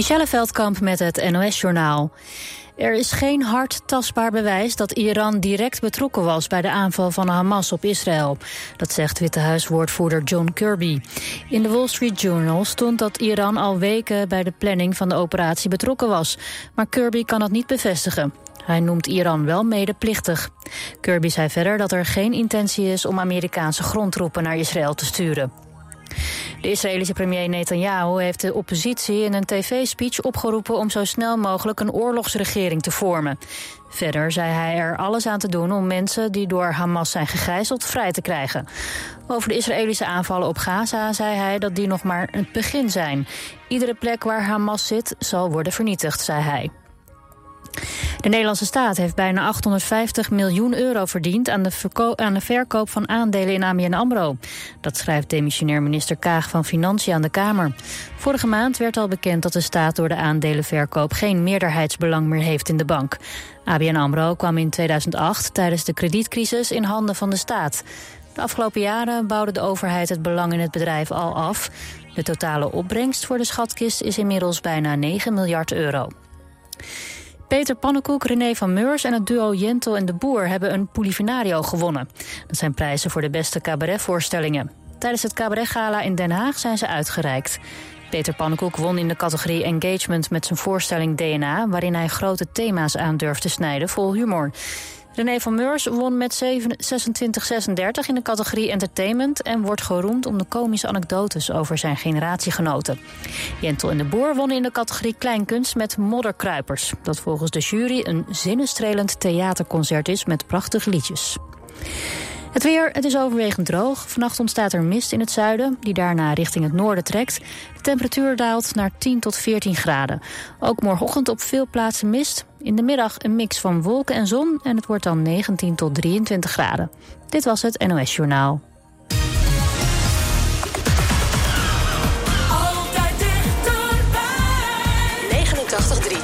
Michelle Veldkamp met het NOS-journaal. Er is geen hard tastbaar bewijs dat Iran direct betrokken was bij de aanval van Hamas op Israël. Dat zegt Witte Huiswoordvoerder John Kirby. In de Wall Street Journal stond dat Iran al weken bij de planning van de operatie betrokken was. Maar Kirby kan dat niet bevestigen. Hij noemt Iran wel medeplichtig. Kirby zei verder dat er geen intentie is om Amerikaanse grondtroepen naar Israël te sturen. De Israëlische premier Netanyahu heeft de oppositie in een tv-speech opgeroepen om zo snel mogelijk een oorlogsregering te vormen. Verder zei hij er alles aan te doen om mensen die door Hamas zijn gegijzeld vrij te krijgen. Over de Israëlische aanvallen op Gaza zei hij dat die nog maar het begin zijn. Iedere plek waar Hamas zit zal worden vernietigd, zei hij. De Nederlandse staat heeft bijna 850 miljoen euro verdiend aan de, verkoop van aandelen in ABN AMRO. Dat schrijft demissionair minister Kaag van Financiën aan de Kamer. Vorige maand werd al bekend dat de staat door de aandelenverkoop geen meerderheidsbelang meer heeft in de bank. ABN AMRO kwam in 2008 tijdens de kredietcrisis in handen van de staat. De afgelopen jaren bouwde de overheid het belang in het bedrijf al af. De totale opbrengst voor de schatkist is inmiddels bijna 9 miljard euro. Peter Pannenkoek, René van Meurs en het duo Jentel en de Boer hebben een Polifinario gewonnen. Dat zijn prijzen voor de beste cabaretvoorstellingen. Tijdens het cabaretgala in Den Haag zijn ze uitgereikt. Peter Pannenkoek won in de categorie Engagement met zijn voorstelling DNA... waarin hij grote thema's aan te snijden vol humor. René van Meurs won met 26-36 in de categorie Entertainment... en wordt geroemd om de komische anekdotes over zijn generatiegenoten. Jentel en de Boer wonnen in de categorie Kleinkunst met Modderkruipers... dat volgens de jury een zinnenstrelend theaterconcert is met prachtige liedjes. Het weer, het is overwegend droog. Vannacht ontstaat er mist in het zuiden, die daarna richting het noorden trekt. De temperatuur daalt naar 10 tot 14 graden. Ook morgenochtend op veel plaatsen mist. In de middag een mix van wolken en zon en het wordt dan 19 tot 23 graden. Dit was het NOS Journaal. Altijd dichterbij. 89.3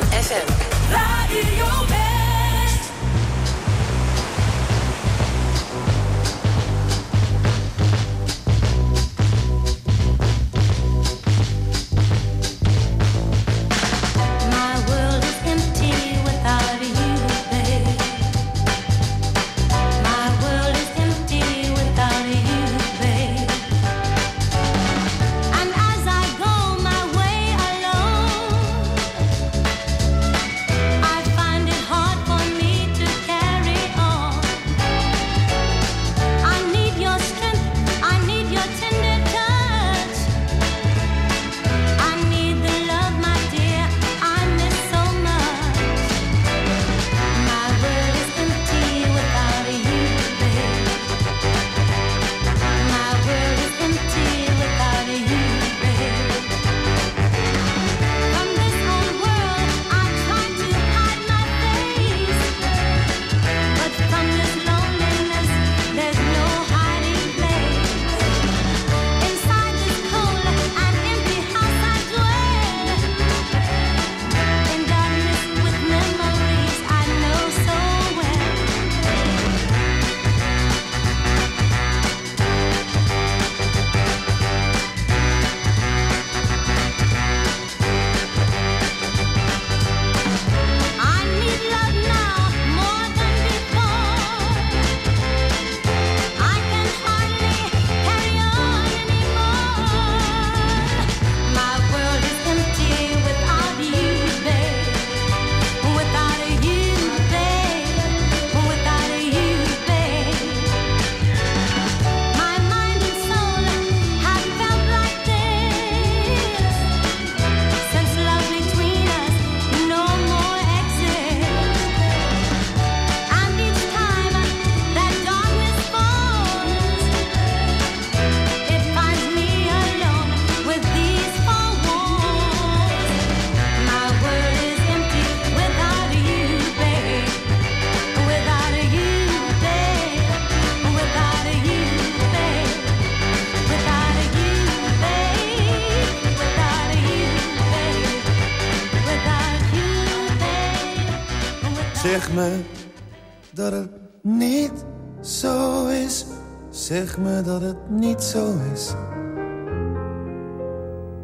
Zeg me dat het niet zo is.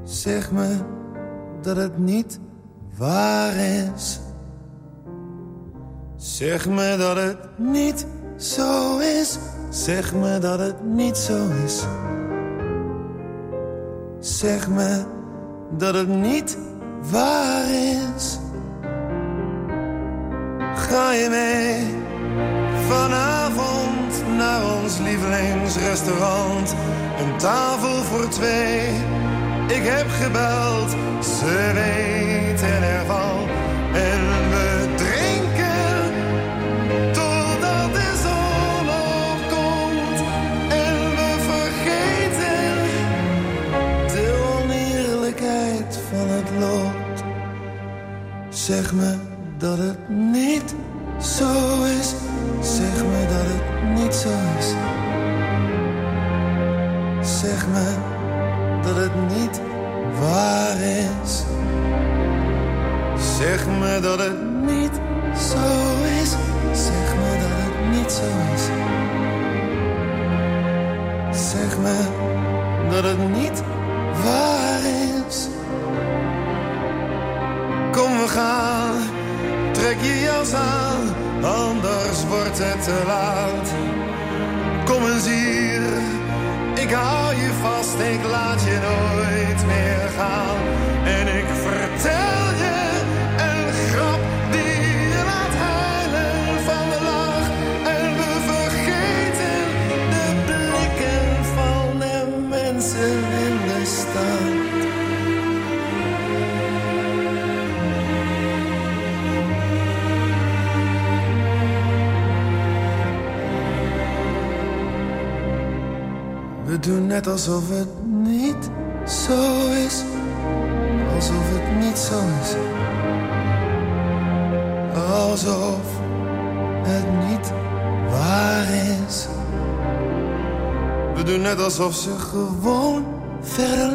Zeg me dat het niet waar is. Zeg me dat het niet zo is. Zeg me dat het niet zo is. Zeg me dat het niet waar is. Ga je mee vanavond naar ons lievelingsrestaurant? Een tafel voor twee. Ik heb gebeld, ze weten ervan. En we drinken totdat de zon opkomt. En we vergeten de oneerlijkheid van het lot. Zeg me dat het niet zo is. Alsof het niet zo is. Alsof het niet zo is. Alsof het niet waar is. We doen net alsof ze gewoon verder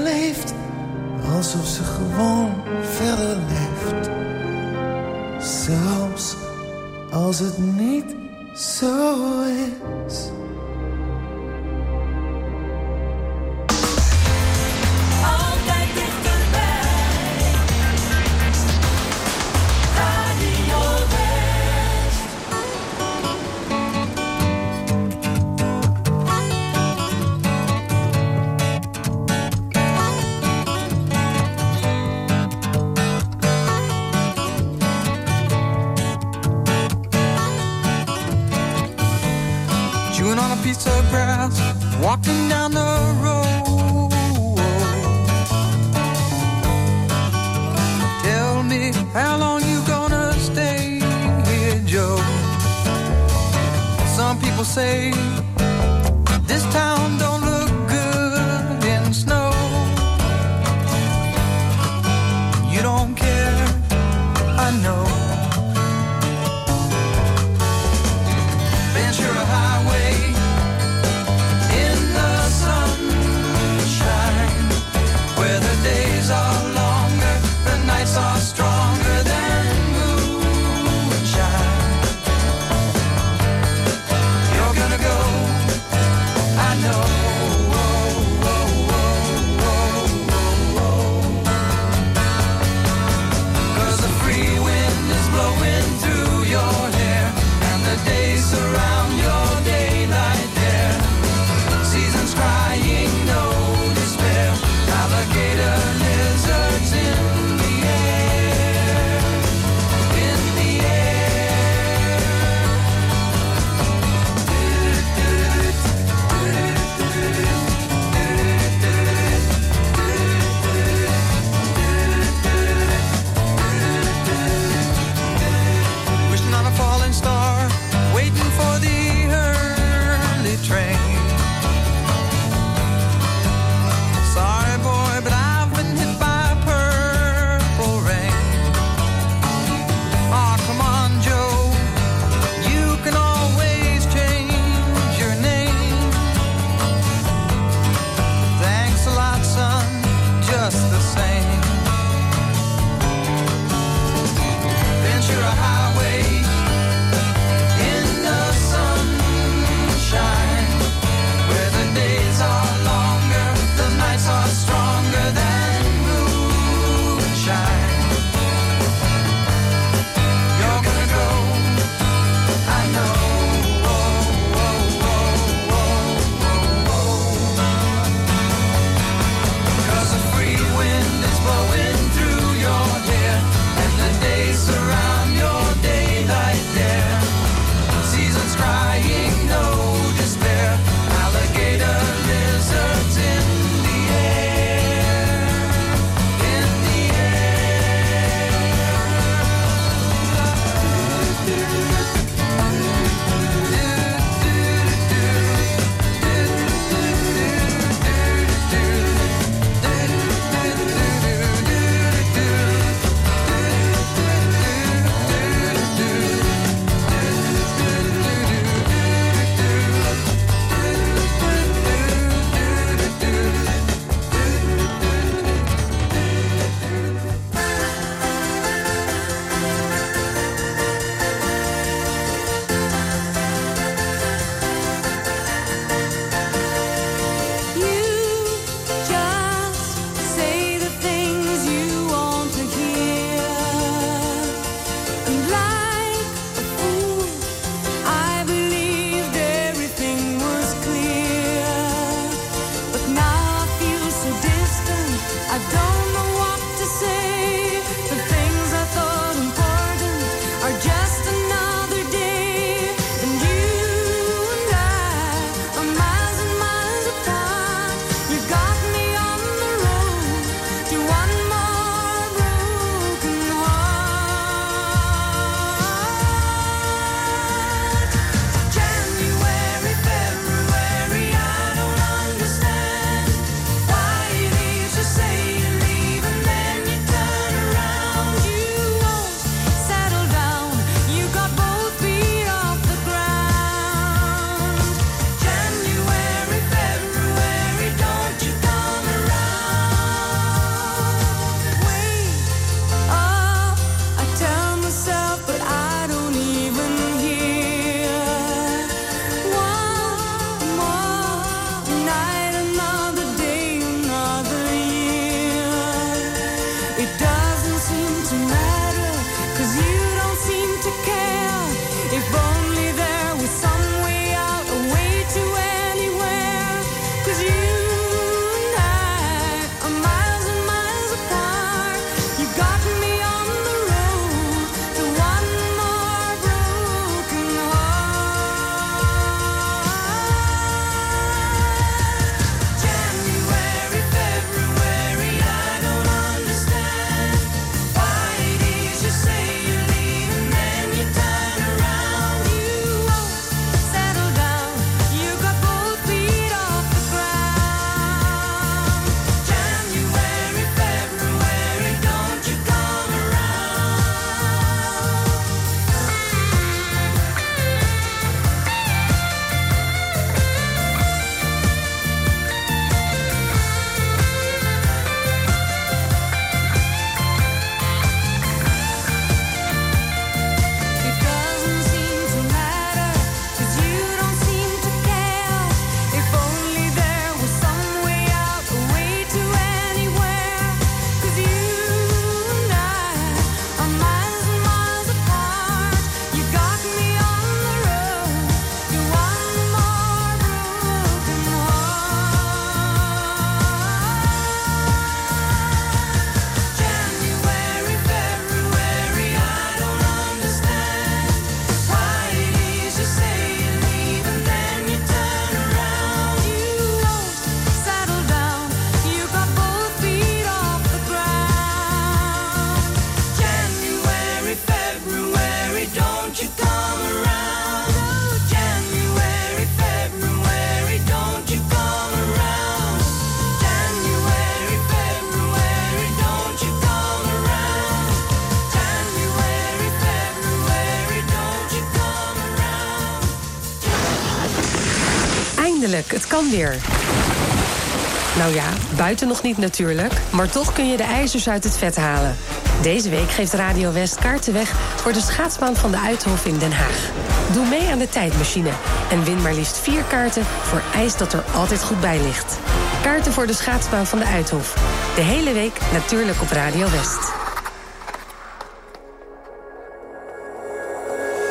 Nou ja, buiten nog niet natuurlijk, maar toch kun je de ijzers uit het vet halen. Deze week geeft Radio West kaarten weg voor de schaatsbaan van de Uithof in Den Haag. Doe mee aan de tijdmachine en win maar liefst vier kaarten voor ijs dat er altijd goed bij ligt. Kaarten voor de schaatsbaan van de Uithof. De hele week natuurlijk op Radio West.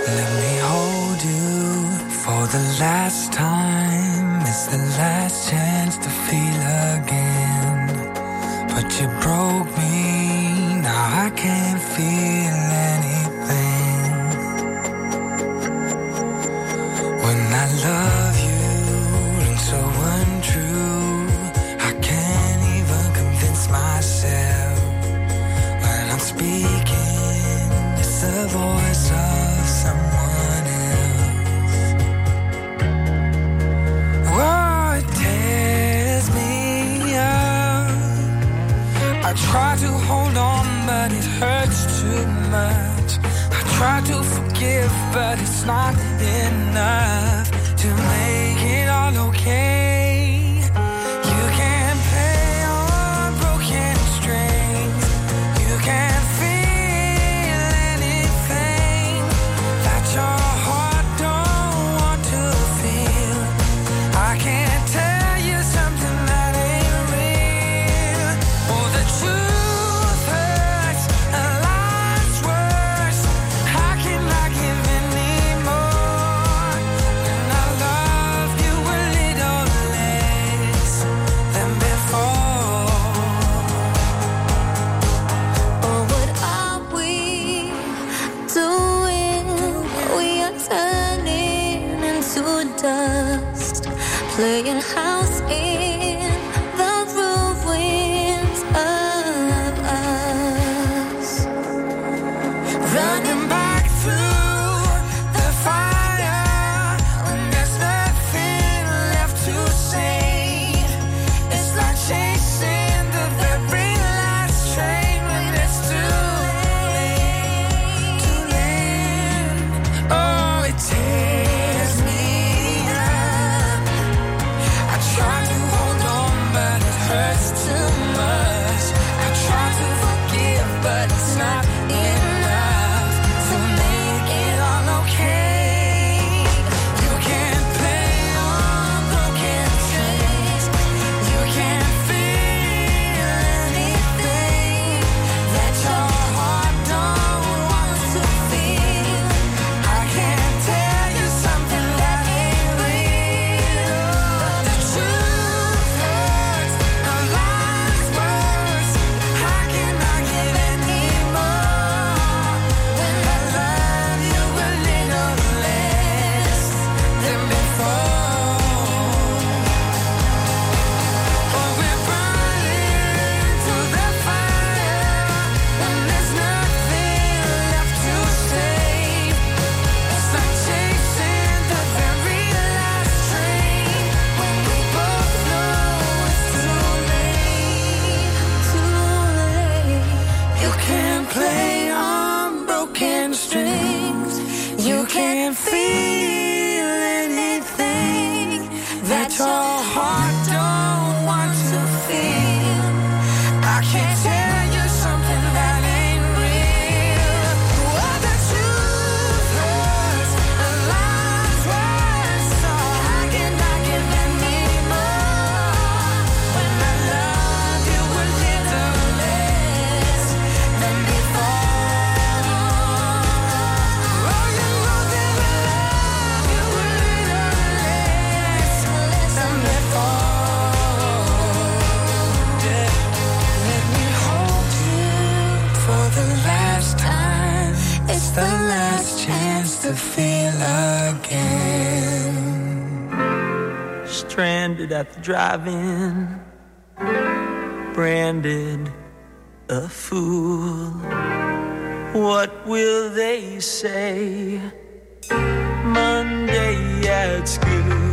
Let me hold you for the last time. It's the last chance to feel again. But you broke me, now I can't feel it. try to forgive, but it's not enough to make it all okay. at the drive-in, branded a fool. What will they say Monday at school?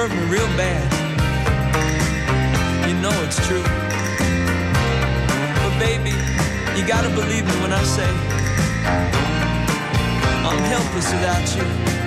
Hurt me real bad. You know it's true. But baby, you gotta believe me when I say I'm helpless without you.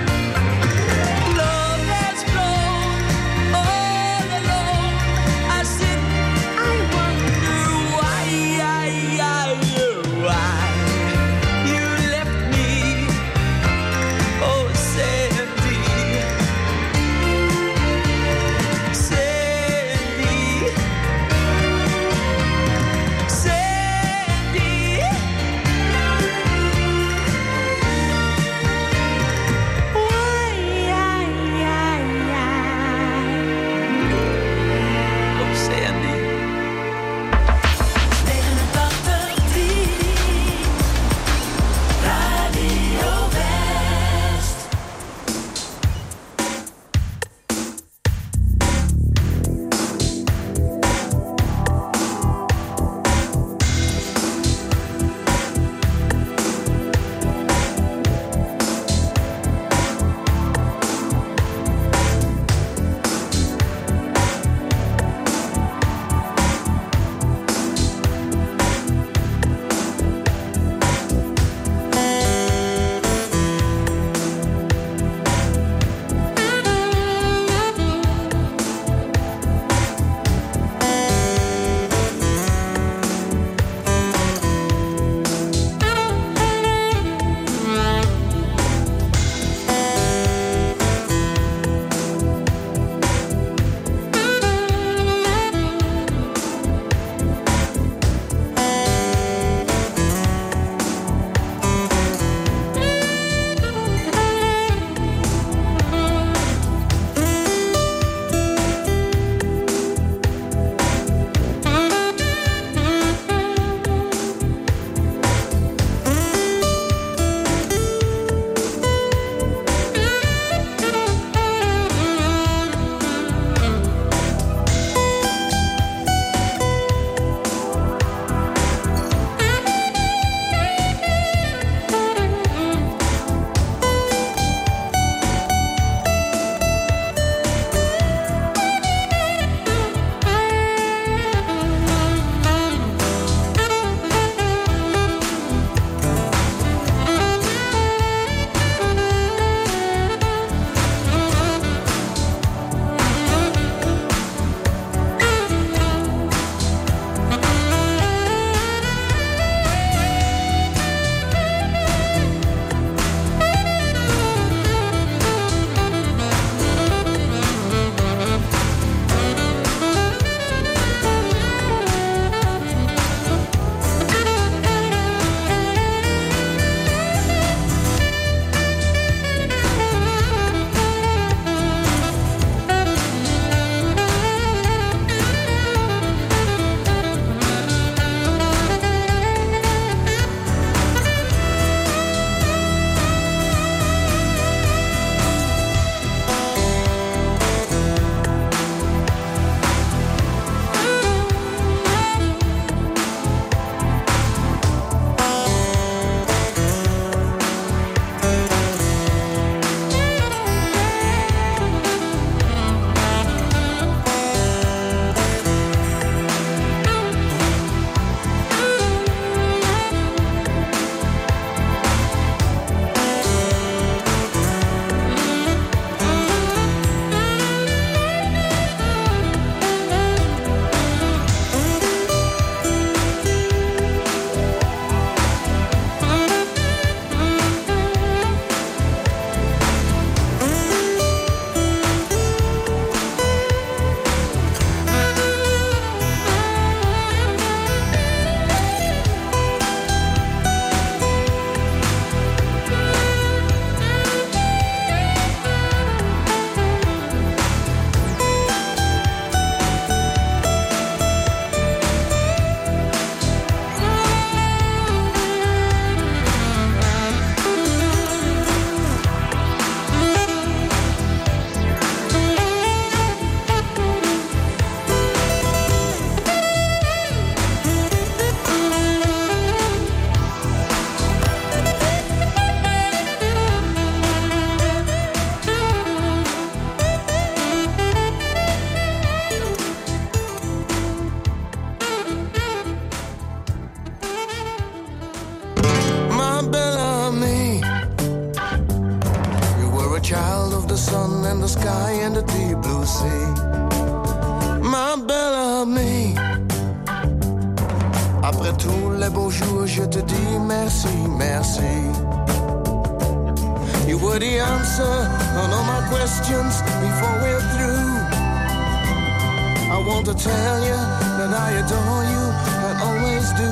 tell you that I adore you, I always do.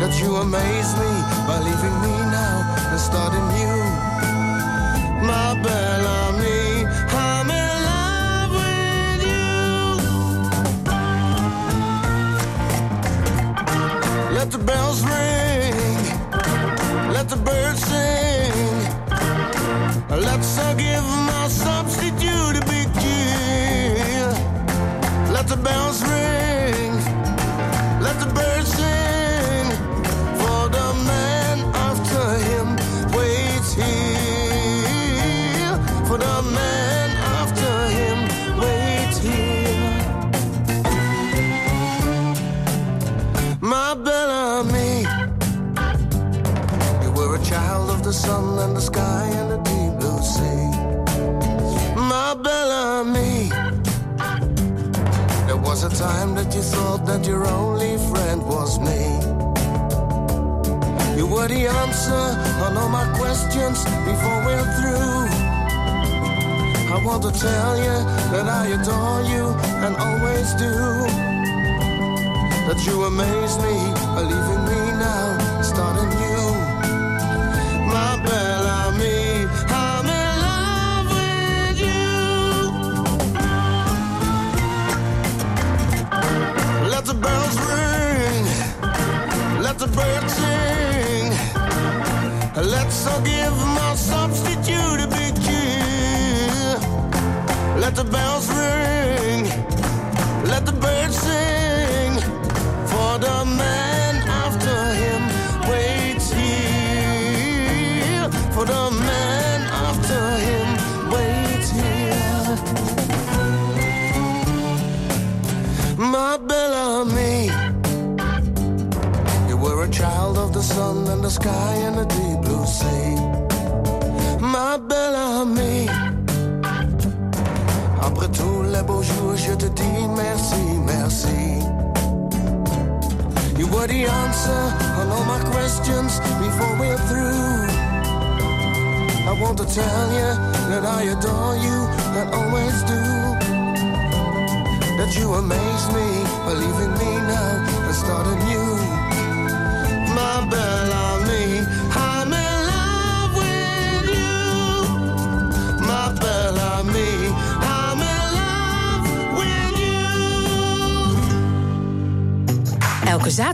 That you amaze me by leaving me now and starting new. My bad. thought that your only friend was me. You were the answer on all my questions before we're through. I want to tell you that I adore you and always do. That you amaze me, by leaving me now, starting the sing. Let's all give my substitute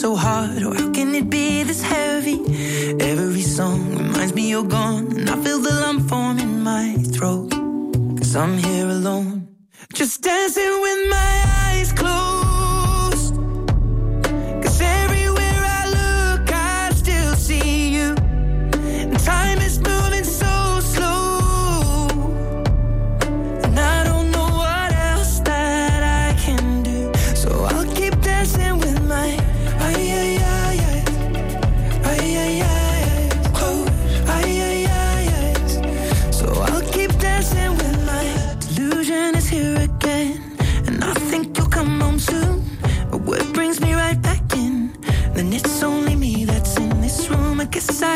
so hard, or how can it be this heavy? Every song reminds me you're gone, and I feel the lump form in my throat. Cause I'm here alone, just dancing with my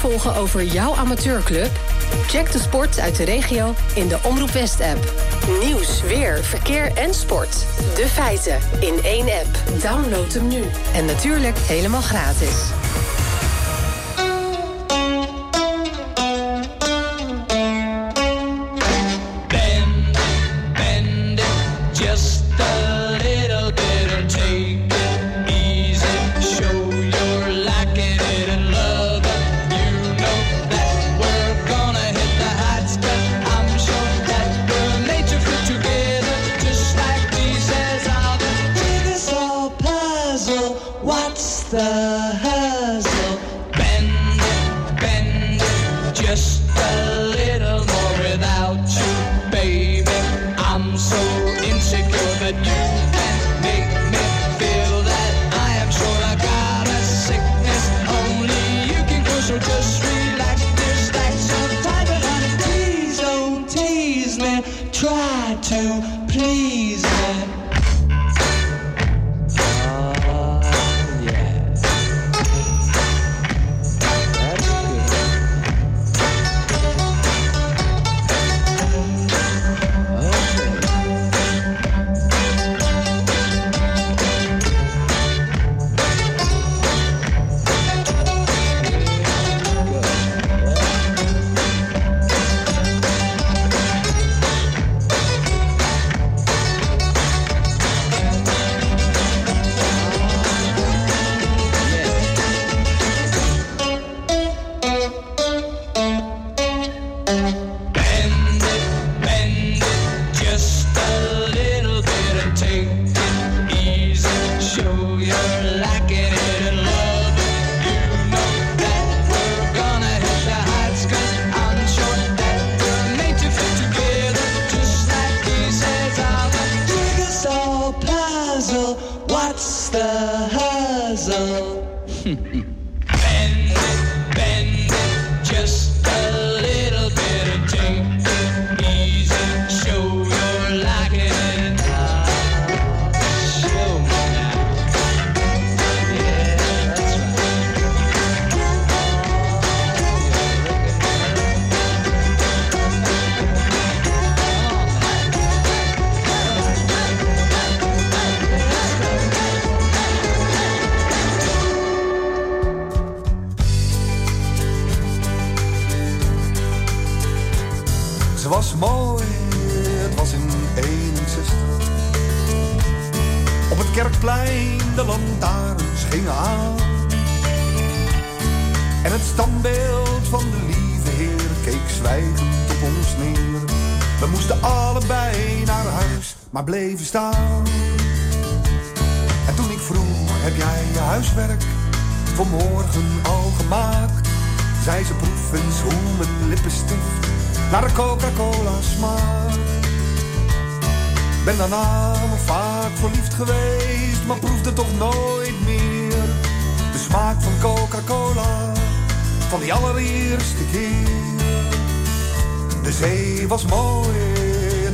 volgen over jouw amateurclub? Check de sport uit de regio in de Omroep West-app. Nieuws, weer, verkeer en sport. De feiten in één app. Download hem nu. En natuurlijk helemaal gratis.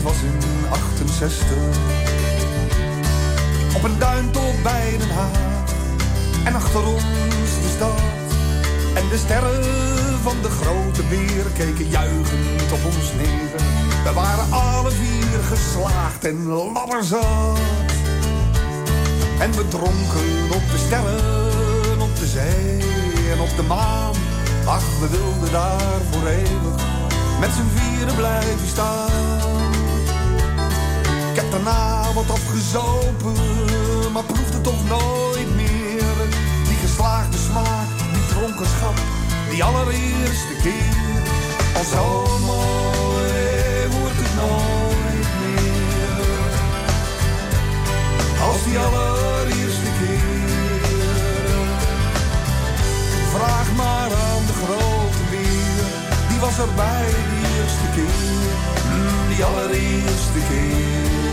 was in 68. Op een duintocht bij Den Haag. En achter ons de stad. En de sterren van de grote beer keken juichend op ons neer. We waren alle vier geslaagd en ladderzat. En we dronken op de sterren, op de zee en op de maan. Ach, we wilden daar voor eeuwig met z'n vieren blijven staan. Daarna wordt afgezopen, maar proefde toch nooit meer. Die geslaagde smaak, die dronkenschap, die allereerste keer. Al zo mooi wordt het nooit meer. Als die allereerste keer. Vraag maar aan de grote weer, die was erbij die eerste keer. Hmm, die allereerste keer.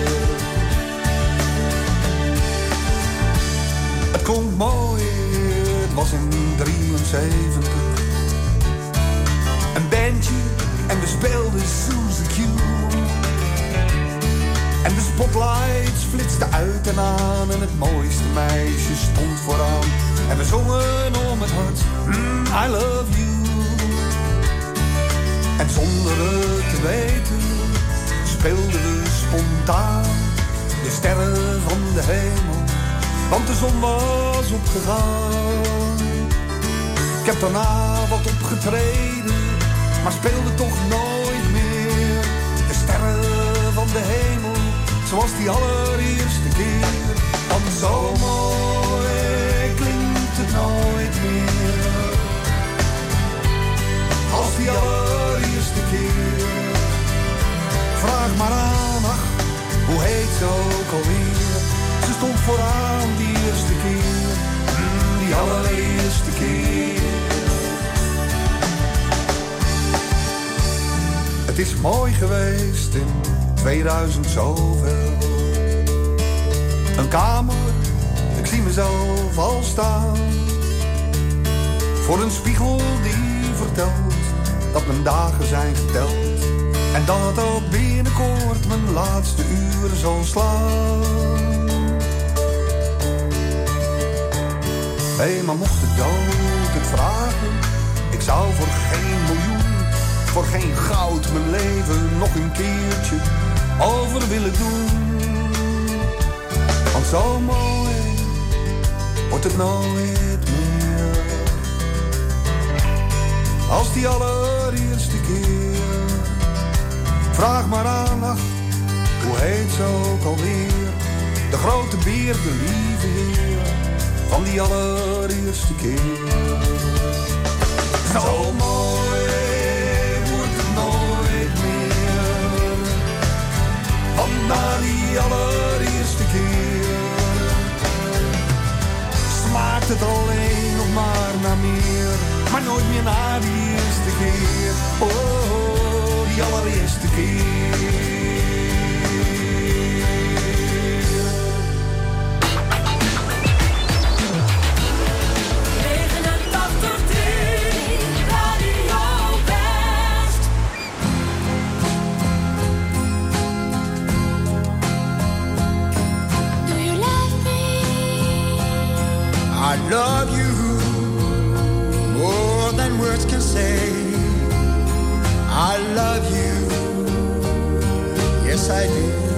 Komt mooi, het was in 73. Een bandje en we speelden Suzy Q. En de spotlights flitsten uit en aan en het mooiste meisje stond vooraan. En we zongen om het hart, mm, I love you. En zonder het te weten speelden we spontaan de sterren van de hemel, want de zon was opgegaan. Ik heb daarna wat opgetreden, maar speelde toch nooit meer de sterren van de hemel, zoals die allereerste keer. Want zo mooi 2000 zoveel. Een kamer, ik zie mezelf al staan. Voor een spiegel die vertelt dat mijn dagen zijn geteld. En dat ook binnenkort mijn laatste uren zal slaan. Hé, maar mocht de dood het vragen, ik zou voor geen miljoen, voor geen goud mijn leven nog een keertje over willen doen. Want zo mooi wordt het nooit meer. Als die allereerste keer. Vraag maar aan, ach, hoe heet ze ook alweer? De grote beer, de lieve heer, van die allereerste keer. Zo mooi na die allereerste keer smaakt het alleen nog maar naar meer. Maar nooit meer na die eerste keer. Oh, oh, die allereerste keer. Love you more than words can say. I love you, yes I do. Do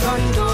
front door.